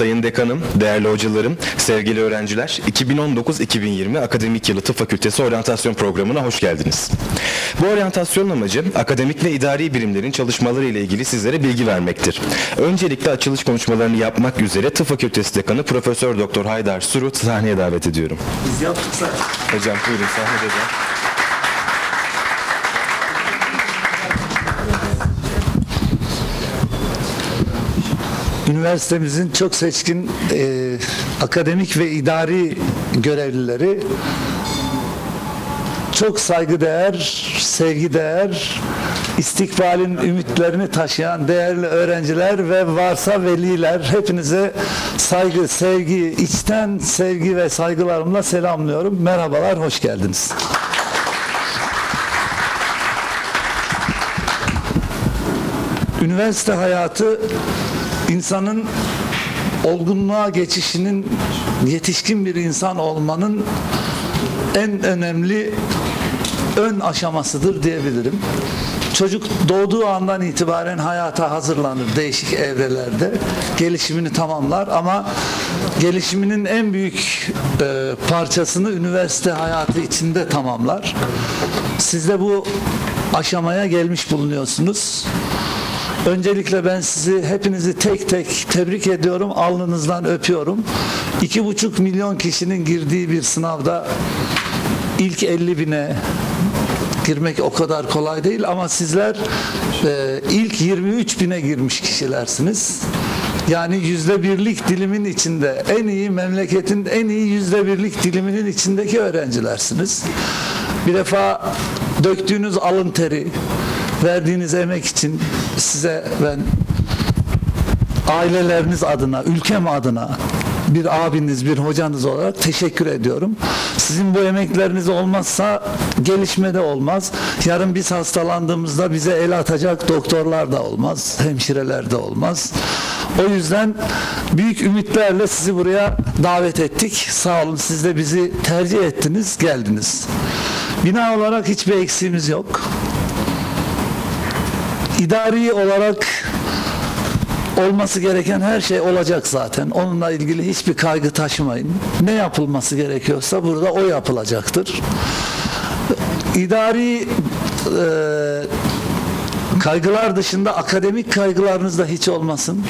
Sayın Dekanım, değerli hocalarım, sevgili öğrenciler, 2019-2020 Akademik Yılı Tıp Fakültesi Oryantasyon Programı'na hoş geldiniz. Bu oryantasyonun amacı akademik ve idari birimlerin çalışmaları ile ilgili sizlere bilgi vermektir. Öncelikle açılış konuşmalarını yapmak üzere Tıp Fakültesi Dekanı Profesör Doktor Haydar Surut sahneye davet ediyorum. Biz yaptık zaten. Hocam buyurun sahnede de. Üniversitemizin çok seçkin e, akademik ve idari görevlileri çok saygıdeğer, sevgideğer, istikbalin ümitlerini taşıyan değerli öğrenciler ve varsa veliler hepinize saygı, sevgi, içten sevgi ve saygılarımla selamlıyorum. Merhabalar, hoş geldiniz. Üniversite hayatı insanın olgunluğa geçişinin yetişkin bir insan olmanın en önemli ön aşamasıdır diyebilirim. Çocuk doğduğu andan itibaren hayata hazırlanır değişik evrelerde. Gelişimini tamamlar ama gelişiminin en büyük e, parçasını üniversite hayatı içinde tamamlar. Siz de bu aşamaya gelmiş bulunuyorsunuz. Öncelikle ben sizi hepinizi tek tek tebrik ediyorum. Alnınızdan öpüyorum. İki buçuk milyon kişinin girdiği bir sınavda ilk 50 bine girmek o kadar kolay değil ama sizler e, ilk 23 bine girmiş kişilersiniz. Yani yüzde birlik dilimin içinde en iyi memleketin en iyi yüzde birlik diliminin içindeki öğrencilersiniz. Bir defa döktüğünüz alın teri, verdiğiniz emek için size ben aileleriniz adına, ülkem adına bir abiniz, bir hocanız olarak teşekkür ediyorum. Sizin bu emekleriniz olmazsa gelişme de olmaz. Yarın biz hastalandığımızda bize el atacak doktorlar da olmaz, hemşireler de olmaz. O yüzden büyük ümitlerle sizi buraya davet ettik. Sağ olun siz de bizi tercih ettiniz, geldiniz. Bina olarak hiçbir eksiğimiz yok. İdari olarak olması gereken her şey olacak zaten. Onunla ilgili hiçbir kaygı taşımayın. Ne yapılması gerekiyorsa burada o yapılacaktır. İdari e, kaygılar dışında akademik kaygılarınız da hiç olmasın.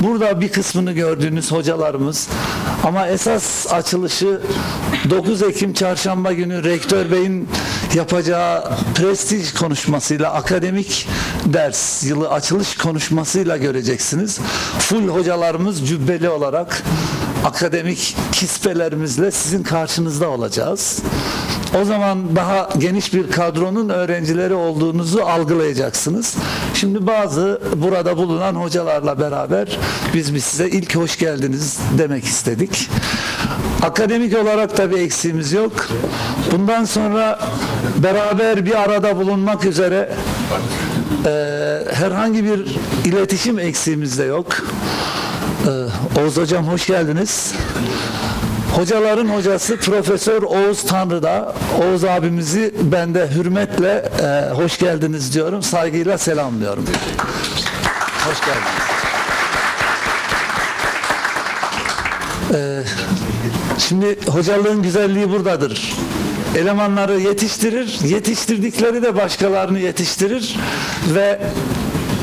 Burada bir kısmını gördüğünüz hocalarımız ama esas açılışı 9 Ekim çarşamba günü rektör beyin yapacağı prestij konuşmasıyla akademik ders yılı açılış konuşmasıyla göreceksiniz. Full hocalarımız cübbeli olarak akademik kispelerimizle sizin karşınızda olacağız. O zaman daha geniş bir kadronun öğrencileri olduğunuzu algılayacaksınız. Şimdi bazı burada bulunan hocalarla beraber biz bir size ilk hoş geldiniz demek istedik. Akademik olarak tabi eksiğimiz yok. Bundan sonra beraber bir arada bulunmak üzere e, herhangi bir iletişim eksiğimiz de yok. E, Oğuz Hocam hoş geldiniz. Hocaların hocası Profesör Oğuz Tanrı'da. Oğuz abimizi ben de hürmetle e, hoş geldiniz diyorum. Saygıyla selamlıyorum. Hoş geldiniz. Ee, şimdi hocalığın güzelliği buradadır. Elemanları yetiştirir, yetiştirdikleri de başkalarını yetiştirir ve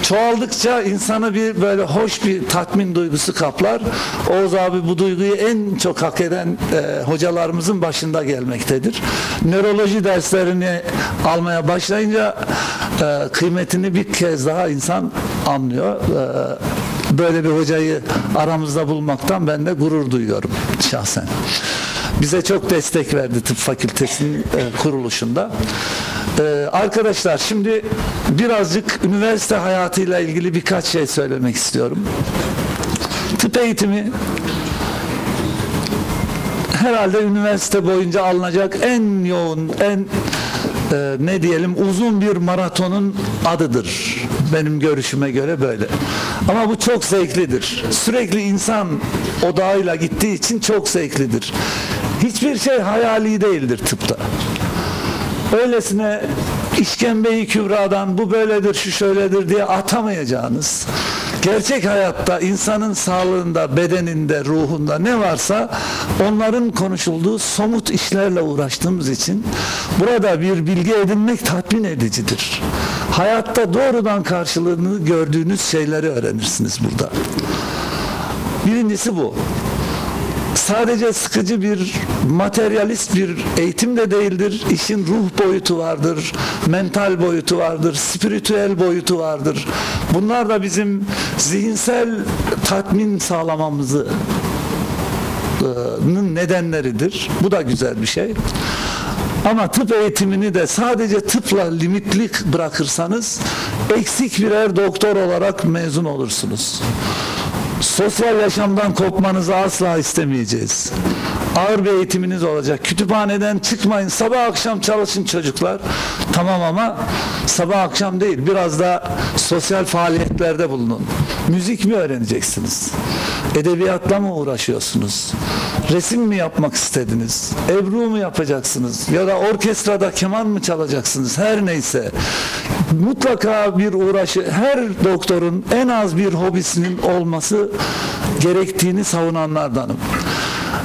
çoğaldıkça insanı bir böyle hoş bir tatmin duygusu kaplar. Oğuz abi bu duyguyu en çok hak eden e, hocalarımızın başında gelmektedir. Nöroloji derslerini almaya başlayınca e, kıymetini bir kez daha insan anlıyor. E, böyle bir hocayı aramızda bulmaktan ben de gurur duyuyorum şahsen. Bize çok destek verdi tıp fakültesinin e, kuruluşunda. Ee, arkadaşlar şimdi birazcık üniversite hayatıyla ilgili birkaç şey söylemek istiyorum. Tıp eğitimi herhalde üniversite boyunca alınacak en yoğun, en e, ne diyelim uzun bir maratonun adıdır. Benim görüşüme göre böyle. Ama bu çok zevklidir. Sürekli insan odağıyla gittiği için çok zevklidir. Hiçbir şey hayali değildir tıpta öylesine işkembeyi kübradan bu böyledir şu şöyledir diye atamayacağınız gerçek hayatta insanın sağlığında, bedeninde, ruhunda ne varsa onların konuşulduğu somut işlerle uğraştığımız için burada bir bilgi edinmek tatmin edicidir. Hayatta doğrudan karşılığını gördüğünüz şeyleri öğrenirsiniz burada. Birincisi bu sadece sıkıcı bir materyalist bir eğitim de değildir. İşin ruh boyutu vardır, mental boyutu vardır, spiritüel boyutu vardır. Bunlar da bizim zihinsel tatmin sağlamamızı nedenleridir. Bu da güzel bir şey. Ama tıp eğitimini de sadece tıpla limitli bırakırsanız eksik birer doktor olarak mezun olursunuz. Sosyal yaşamdan kopmanızı asla istemeyeceğiz. Ağır bir eğitiminiz olacak. Kütüphaneden çıkmayın. Sabah akşam çalışın çocuklar. Tamam ama sabah akşam değil. Biraz da sosyal faaliyetlerde bulunun. Müzik mi öğreneceksiniz? Edebiyatla mı uğraşıyorsunuz? Resim mi yapmak istediniz? Ebru mu yapacaksınız? Ya da orkestrada keman mı çalacaksınız? Her neyse. Mutlaka bir uğraşı, her doktorun en az bir hobisinin olması gerektiğini savunanlardanım.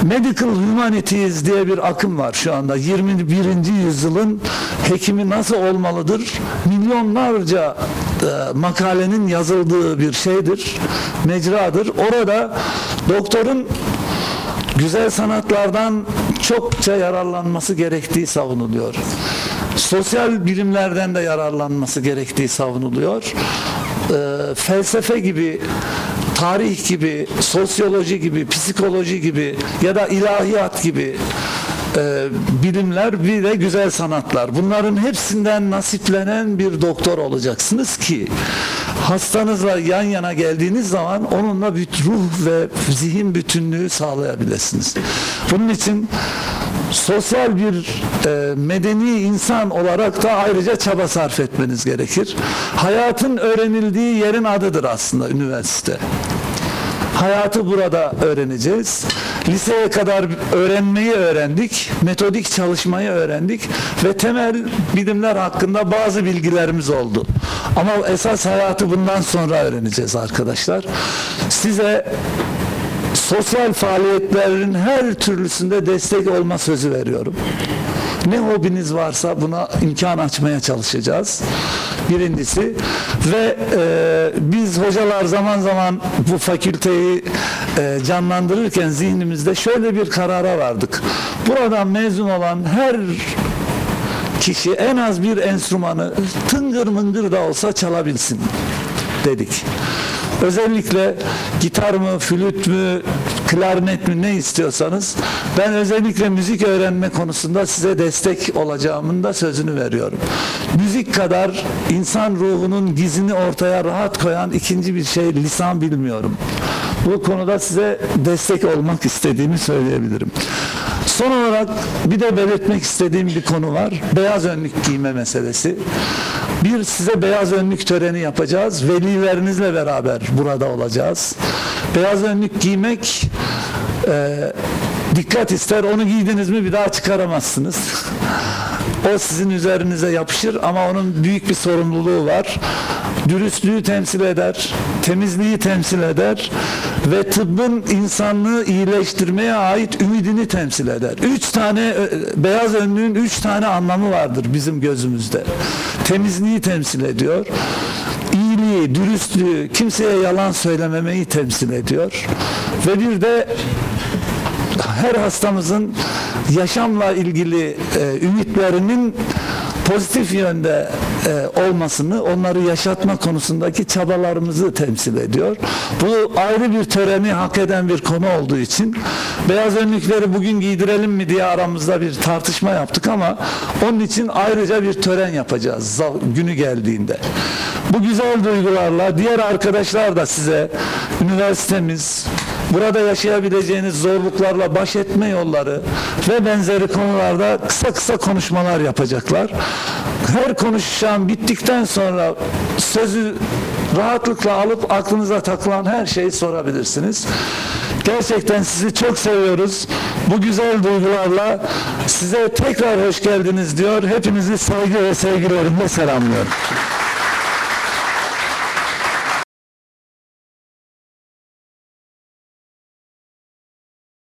Medical Humanities diye bir akım var şu anda. 21. yüzyılın hekimi nasıl olmalıdır? Milyonlarca e, makalenin yazıldığı bir şeydir, mecradır. Orada doktorun güzel sanatlardan çokça yararlanması gerektiği savunuluyor. Sosyal bilimlerden de yararlanması gerektiği savunuluyor. Ee, felsefe gibi tarih gibi, sosyoloji gibi, psikoloji gibi ya da ilahiyat gibi e, bilimler bir de güzel sanatlar. Bunların hepsinden nasiplenen bir doktor olacaksınız ki hastanızla yan yana geldiğiniz zaman onunla bir ruh ve zihin bütünlüğü sağlayabilirsiniz. Bunun için sosyal bir e, medeni insan olarak da ayrıca çaba sarf etmeniz gerekir. Hayatın öğrenildiği yerin adıdır aslında üniversite. Hayatı burada öğreneceğiz. Liseye kadar öğrenmeyi öğrendik, metodik çalışmayı öğrendik ve temel bilimler hakkında bazı bilgilerimiz oldu. Ama esas hayatı bundan sonra öğreneceğiz arkadaşlar. Size sosyal faaliyetlerin her türlüsünde destek olma sözü veriyorum. Ne hobiniz varsa buna imkan açmaya çalışacağız. Birincisi ve e, biz hocalar zaman zaman bu fakülteyi e, canlandırırken zihnimizde şöyle bir karara vardık. Buradan mezun olan her kişi en az bir enstrümanı tıngır mıngır da olsa çalabilsin dedik. Özellikle gitar mı, flüt mü, klarnet mi ne istiyorsanız ben özellikle müzik öğrenme konusunda size destek olacağımın da sözünü veriyorum. Müzik kadar insan ruhunun gizini ortaya rahat koyan ikinci bir şey lisan bilmiyorum. Bu konuda size destek olmak istediğimi söyleyebilirim. Son olarak bir de belirtmek istediğim bir konu var. Beyaz önlük giyme meselesi. Bir size beyaz önlük töreni yapacağız. Velilerinizle beraber burada olacağız. Beyaz önlük giymek e, dikkat ister. Onu giydiniz mi bir daha çıkaramazsınız. O sizin üzerinize yapışır ama onun büyük bir sorumluluğu var. Dürüstlüğü temsil eder, temizliği temsil eder ve tıbbın insanlığı iyileştirmeye ait ümidini temsil eder. Üç tane beyaz önlüğün üç tane anlamı vardır bizim gözümüzde. Temizliği temsil ediyor iyiliği, dürüstlüğü, kimseye yalan söylememeyi temsil ediyor. Ve bir de her hastamızın yaşamla ilgili e, ümitlerinin pozitif yönde e, olmasını, onları yaşatma konusundaki çabalarımızı temsil ediyor. Bu ayrı bir töreni hak eden bir konu olduğu için beyaz önlükleri bugün giydirelim mi diye aramızda bir tartışma yaptık ama onun için ayrıca bir tören yapacağız günü geldiğinde. Bu güzel duygularla diğer arkadaşlar da size üniversitemiz, burada yaşayabileceğiniz zorluklarla baş etme yolları ve benzeri konularda kısa kısa konuşmalar yapacaklar. Her konuşacağım bittikten sonra sözü rahatlıkla alıp aklınıza takılan her şeyi sorabilirsiniz. Gerçekten sizi çok seviyoruz. Bu güzel duygularla size tekrar hoş geldiniz diyor. Hepinizi saygı ve sevgilerimle selamlıyorum.